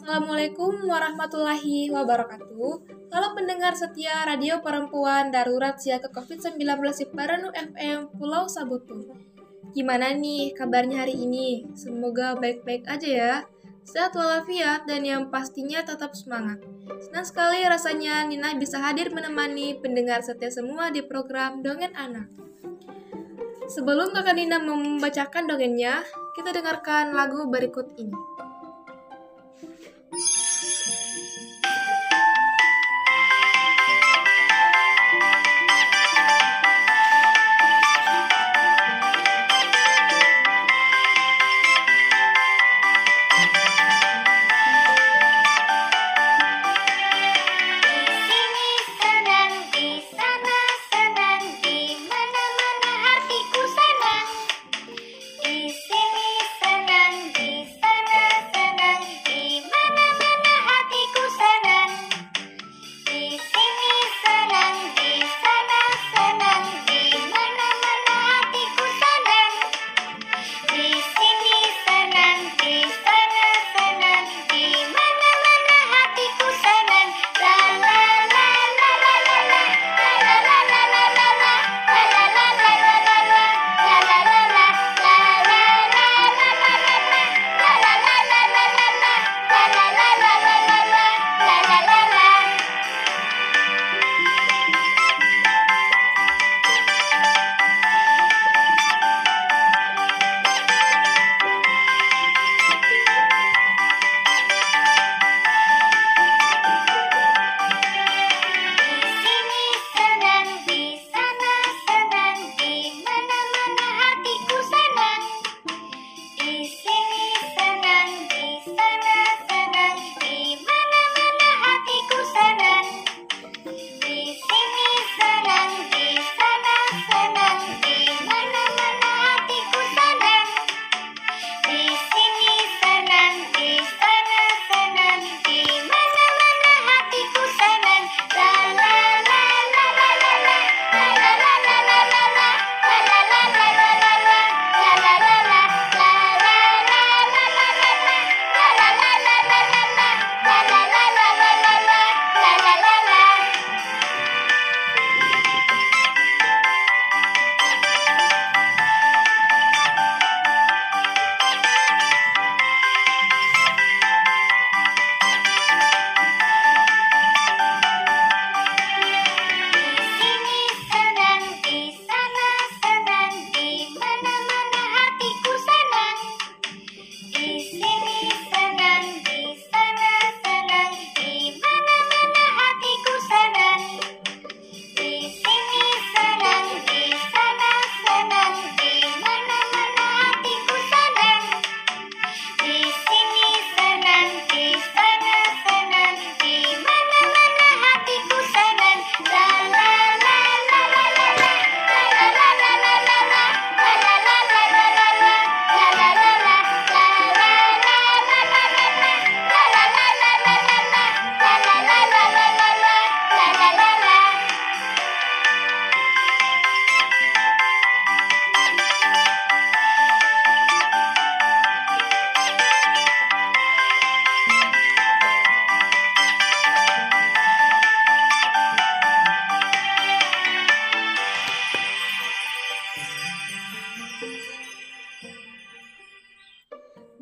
Assalamualaikum warahmatullahi wabarakatuh. Halo pendengar setia Radio Perempuan Darurat Siaga COVID-19 Siparanu FM Pulau Sabutu. Gimana nih kabarnya hari ini? Semoga baik-baik aja ya. Sehat walafiat dan yang pastinya tetap semangat. Senang sekali rasanya Nina bisa hadir menemani pendengar setia semua di program Dongeng Anak. Sebelum kakak Nina membacakan dongengnya, kita dengarkan lagu berikut ini. Thank you.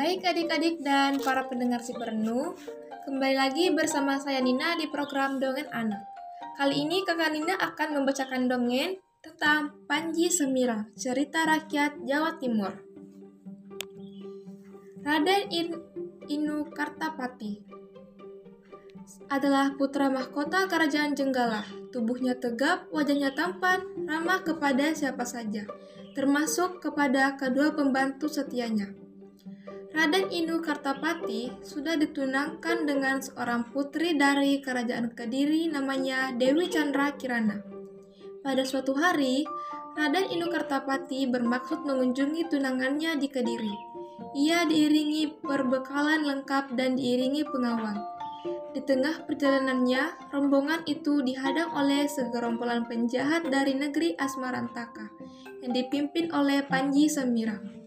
Baik adik-adik dan para pendengar si perenuh, kembali lagi bersama saya Nina di program Dongeng Anak. Kali ini kakak Nina akan membacakan dongeng tentang Panji Semirang, cerita rakyat Jawa Timur. Raden In Inu Kartapati adalah putra mahkota kerajaan Jenggala. Tubuhnya tegap, wajahnya tampan, ramah kepada siapa saja, termasuk kepada kedua pembantu setianya. Raden Inu Kartapati sudah ditunangkan dengan seorang putri dari kerajaan Kediri namanya Dewi Chandra Kirana. Pada suatu hari, Raden Inu Kartapati bermaksud mengunjungi tunangannya di Kediri. Ia diiringi perbekalan lengkap dan diiringi pengawal. Di tengah perjalanannya, rombongan itu dihadang oleh segerombolan penjahat dari negeri Asmarantaka yang dipimpin oleh Panji Semirang.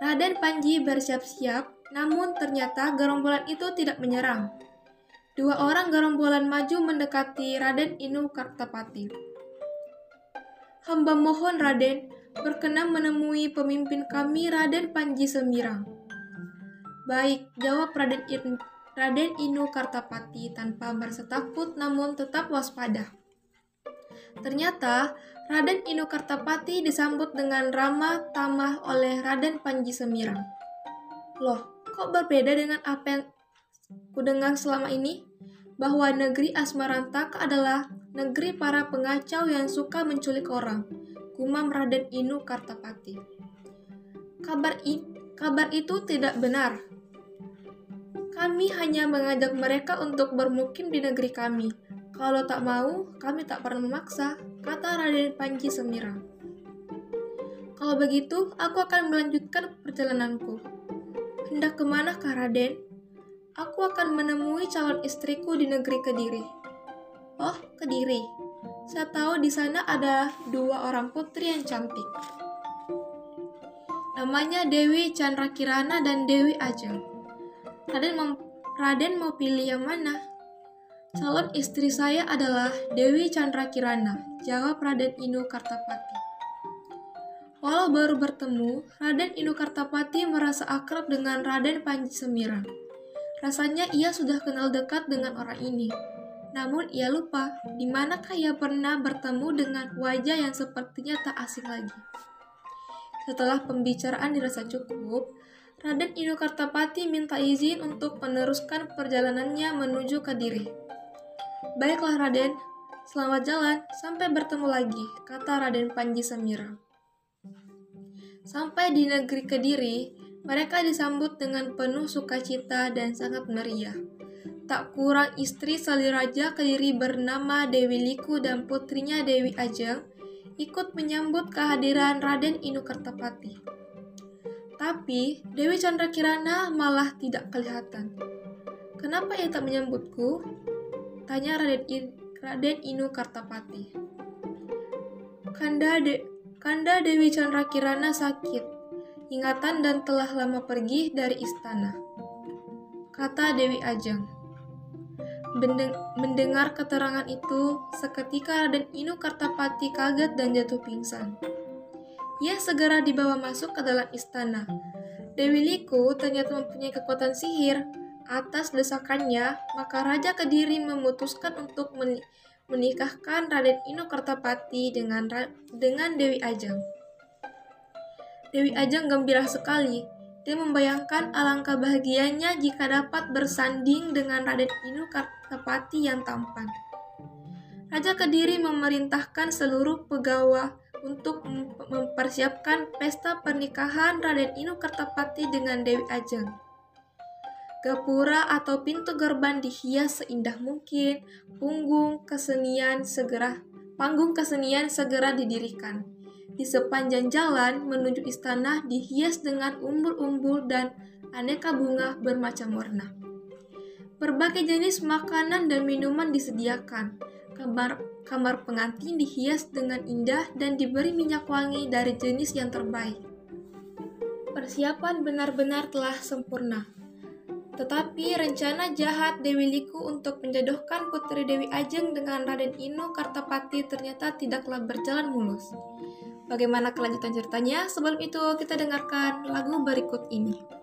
Raden Panji bersiap-siap Namun ternyata gerombolan itu tidak menyerang. Dua orang gerombolan maju mendekati Raden Inu Kartapati. Hamba mohon Raden, berkenan menemui pemimpin kami Raden Panji Semirang. Baik, jawab Raden, In Raden Inu Kartapati tanpa merasa takut namun tetap waspada. Ternyata Raden Inu Kartapati disambut dengan ramah tamah oleh Raden Panji Semirang. Loh, kok berbeda dengan apa yang kudengar selama ini? Bahwa negeri Asmarantak adalah negeri para pengacau yang suka menculik orang gumam Raden Inu Kartapati. Kabar, i, kabar itu tidak benar. Kami hanya mengajak mereka untuk bermukim di negeri kami. Kalau tak mau, kami tak pernah memaksa, kata Raden Panji Semirang. Kalau begitu, aku akan melanjutkan perjalananku. Hendak ke mana, Kak Raden? Aku akan menemui calon istriku di negeri Kediri. Oh, Kediri. Saya tahu di sana ada dua orang putri yang cantik. Namanya Dewi Chandra Kirana dan Dewi Ajeng. Raden, Raden mau pilih yang mana? Calon istri saya adalah Dewi Chandra Kirana, jawab Raden Inu Kartapati. Walau baru bertemu, Raden Inu Kartapati merasa akrab dengan Raden Panji Semirang. Rasanya ia sudah kenal dekat dengan orang ini. Namun ia lupa di manakah ia pernah bertemu dengan wajah yang sepertinya tak asing lagi. Setelah pembicaraan dirasa cukup, Raden Inu Kartapati minta izin untuk meneruskan perjalanannya menuju ke Diri. Baiklah Raden, selamat jalan, sampai bertemu lagi, kata Raden Panji Semira. Sampai di negeri Kediri, mereka disambut dengan penuh sukacita dan sangat meriah. Tak kurang istri Saliraja Kediri bernama Dewi Liku dan putrinya Dewi Ajeng ikut menyambut kehadiran Raden Inu Kartapati. Tapi Dewi Chandra Kirana malah tidak kelihatan. Kenapa ia tak menyambutku? Tanya Raden, In, Raden Inu Kartapati. Kanda, De, Kanda Dewi Chandra Kirana sakit, ingatan dan telah lama pergi dari istana. Kata Dewi Ajeng. Mendengar keterangan itu, seketika Raden Inu Kartapati kaget dan jatuh pingsan. Ia segera dibawa masuk ke dalam istana. Dewi Liku ternyata mempunyai kekuatan sihir. Atas desakannya, maka Raja Kediri memutuskan untuk menikahkan Raden Inu Kartapati dengan dengan Dewi Ajeng. Dewi Ajeng gembira sekali dia membayangkan alangkah bahagianya jika dapat bersanding dengan Raden Inu Kartapati yang tampan. Raja Kediri memerintahkan seluruh pegawai untuk mempersiapkan pesta pernikahan Raden Inu Kartapati dengan Dewi Ajeng. Gapura atau pintu gerbang dihias seindah mungkin, punggung kesenian segera panggung kesenian segera didirikan. Di sepanjang jalan menuju istana dihias dengan umbul-umbul dan aneka bunga bermacam warna. Berbagai jenis makanan dan minuman disediakan. Kamar, kamar pengantin dihias dengan indah dan diberi minyak wangi dari jenis yang terbaik. Persiapan benar-benar telah sempurna. Tetapi rencana jahat Dewi Liku untuk menjodohkan Putri Dewi Ajeng dengan Raden Inu Kartapati ternyata tidaklah berjalan mulus. Bagaimana kelanjutan ceritanya? Sebelum itu, kita dengarkan lagu berikut ini.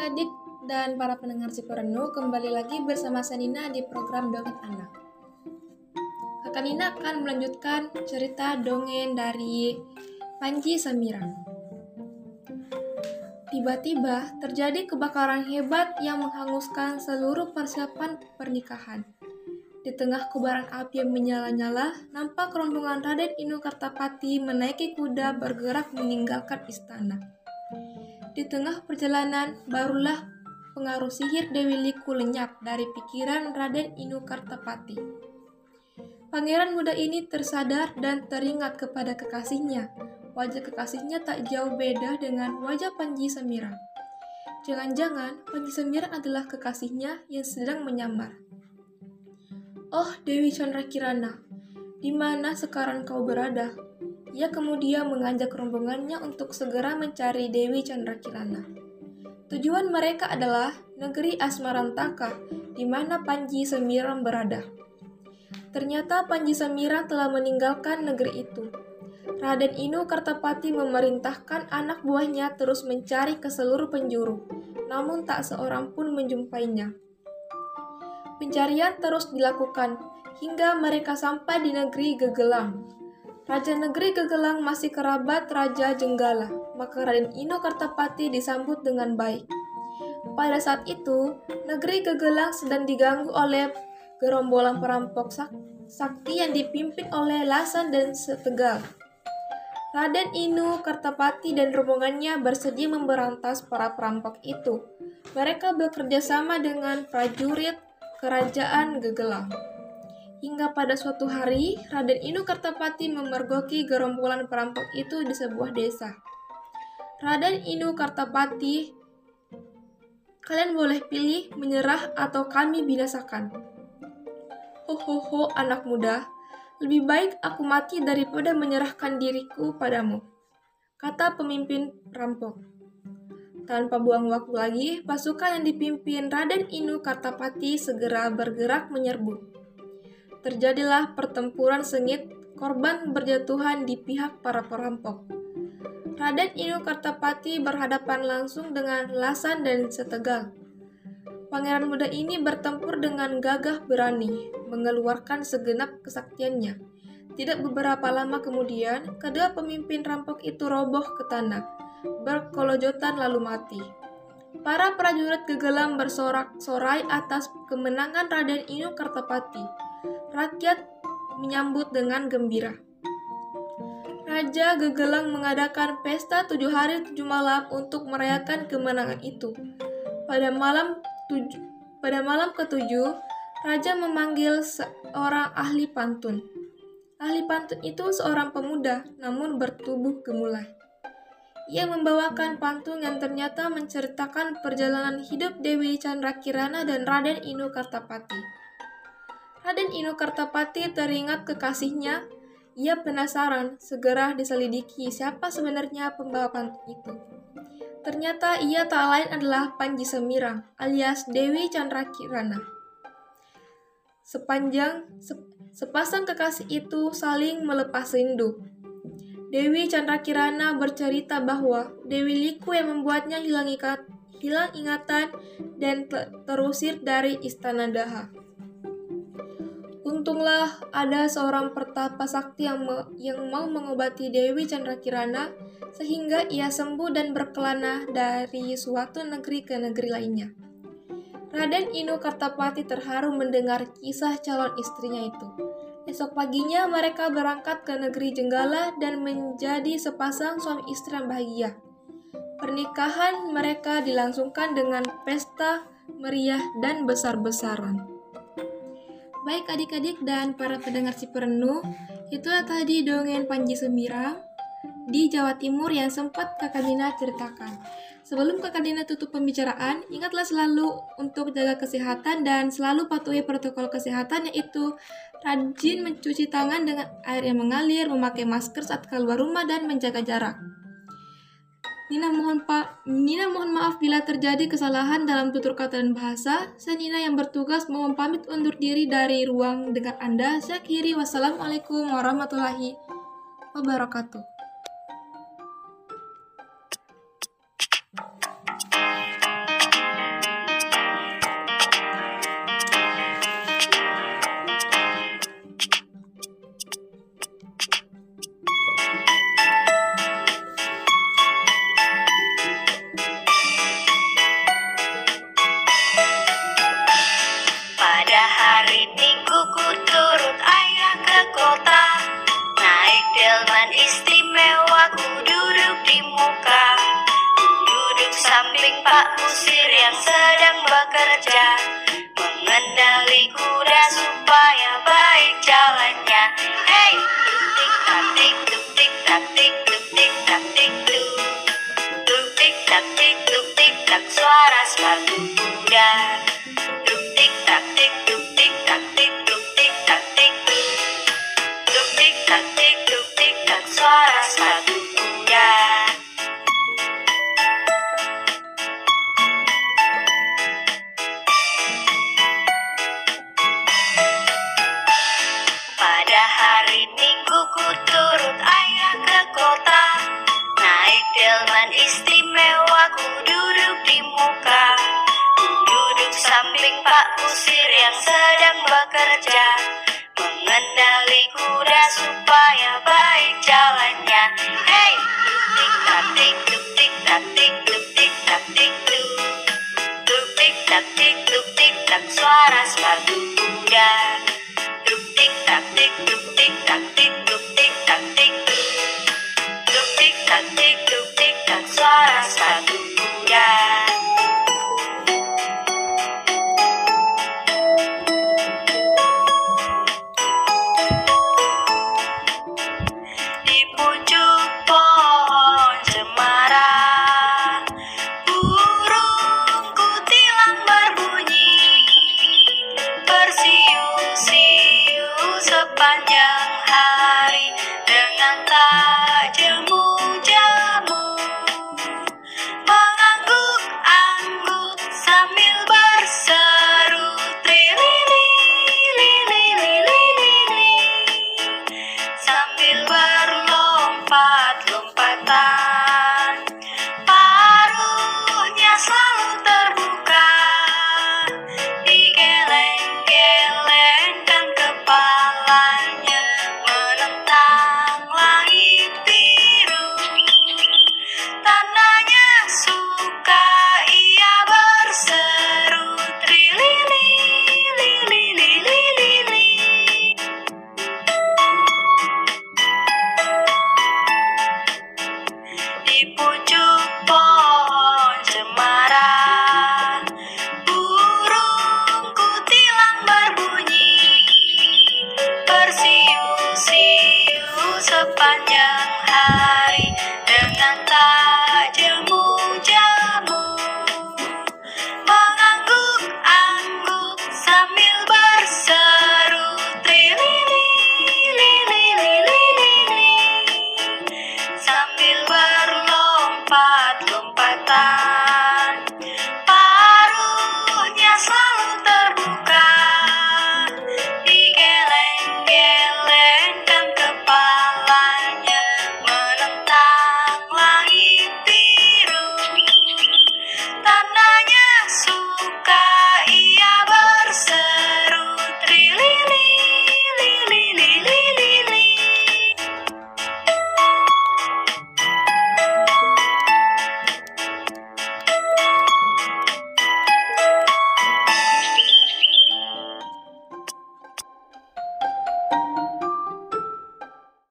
Adik-adik dan para pendengar si perenung kembali lagi bersama Sanina di program Dongeng Anak. Kakak Nina akan melanjutkan cerita dongeng dari Panji Samira. Tiba-tiba terjadi kebakaran hebat yang menghanguskan seluruh persiapan pernikahan. Di tengah kobaran api yang menyala-nyala, nampak rombongan Raden Inu Kartapati menaiki kuda bergerak meninggalkan istana. Di tengah perjalanan, barulah pengaruh sihir Dewi Liku lenyap dari pikiran Raden Inu Kartapati. Pangeran muda ini tersadar dan teringat kepada kekasihnya. Wajah kekasihnya tak jauh beda dengan wajah Panji Samira. Jangan-jangan Panji Samira adalah kekasihnya yang sedang menyamar. Oh, Dewi Chandra Kirana, di mana sekarang kau berada? Ia kemudian mengajak rombongannya untuk segera mencari Dewi Chandra Kirana. Tujuan mereka adalah negeri Asmarantaka, di mana Panji Semiram berada. Ternyata Panji Semiram telah meninggalkan negeri itu. Raden Inu Kartapati memerintahkan anak buahnya terus mencari ke seluruh penjuru, namun tak seorang pun menjumpainya. Pencarian terus dilakukan hingga mereka sampai di negeri Gegelang. Raja negeri Gegelang masih kerabat Raja Jenggala, maka Raden Ino Kartapati disambut dengan baik. Pada saat itu, negeri Gegelang sedang diganggu oleh gerombolan perampok sak sakti yang dipimpin oleh Lasan dan Setegal. Raden Inu, Kartapati, dan rombongannya bersedia memberantas para perampok itu. Mereka bekerja sama dengan prajurit kerajaan Gegelang. Hingga pada suatu hari, Raden Inu Kartapati memergoki gerombolan perampok itu di sebuah desa. Raden Inu Kartapati, kalian boleh pilih menyerah atau kami binasakan. Ho anak muda, lebih baik aku mati daripada menyerahkan diriku padamu, kata pemimpin perampok. Tanpa buang waktu lagi, pasukan yang dipimpin Raden Inu Kartapati segera bergerak menyerbu. Terjadilah pertempuran sengit, korban berjatuhan di pihak para perampok. Raden Inu Kartapati berhadapan langsung dengan Lasan dan Setegal. Pangeran muda ini bertempur dengan gagah berani, mengeluarkan segenap kesaktiannya. Tidak beberapa lama kemudian, kedua pemimpin rampok itu roboh ke tanah berkolojotan lalu mati. Para prajurit gegelam bersorak-sorai atas kemenangan Raden Inu Kartapati. Rakyat menyambut dengan gembira. Raja Gegelang mengadakan pesta tujuh hari tujuh malam untuk merayakan kemenangan itu. Pada malam tujuh, pada malam ketujuh, Raja memanggil seorang ahli pantun. Ahli pantun itu seorang pemuda, namun bertubuh gemulai. Ia membawakan pantun yang ternyata menceritakan perjalanan hidup Dewi Chandra Kirana dan Raden Inu Kartapati. Raden Inu Kartapati teringat kekasihnya. Ia penasaran, segera diselidiki siapa sebenarnya pembawa itu. Ternyata ia tak lain adalah Panji Semirang alias Dewi Chandra Kirana. Sepanjang sepasang kekasih itu saling melepas rindu, Dewi Chandra Kirana bercerita bahwa Dewi Liku yang membuatnya hilang, ikat, hilang ingatan dan terusir dari istana Daha. Untunglah ada seorang pertapa sakti yang, me, yang mau mengobati Dewi Chandra Kirana sehingga ia sembuh dan berkelana dari suatu negeri ke negeri lainnya. Raden Inu Kartapati terharu mendengar kisah calon istrinya itu. Esok paginya mereka berangkat ke negeri Jenggala dan menjadi sepasang suami istri yang bahagia. Pernikahan mereka dilangsungkan dengan pesta meriah dan besar-besaran. Baik adik-adik dan para pendengar si perenuh, itulah tadi dongeng Panji Semirang di Jawa Timur yang sempat Kakak Dina ceritakan. Sebelum Kakak Dina tutup pembicaraan, ingatlah selalu untuk jaga kesehatan dan selalu patuhi protokol kesehatan yaitu Rajin mencuci tangan dengan air yang mengalir, memakai masker saat keluar rumah dan menjaga jarak. Nina mohon pak, Nina mohon maaf bila terjadi kesalahan dalam tutur kata dan bahasa. Saya Nina yang bertugas mohon pamit undur diri dari ruang dengan Anda. Saya kiri. Wassalamualaikum warahmatullahi wabarakatuh. Pak kusir yang sedang bekerja Mengendali kuda supaya baik jalannya. Hey! Tuk tik tuk tak tik tuk tik tak tik tuk tak tik tuk tik tak suara sepatu kuda. Tuk tik tak tik tuk tik tak tik tuk tik tak tik tuk Tuk tik tak tik tuk tik tak suara sepatu tuk tik tak suara sepatu kuda tuk tik tak tik tuk tik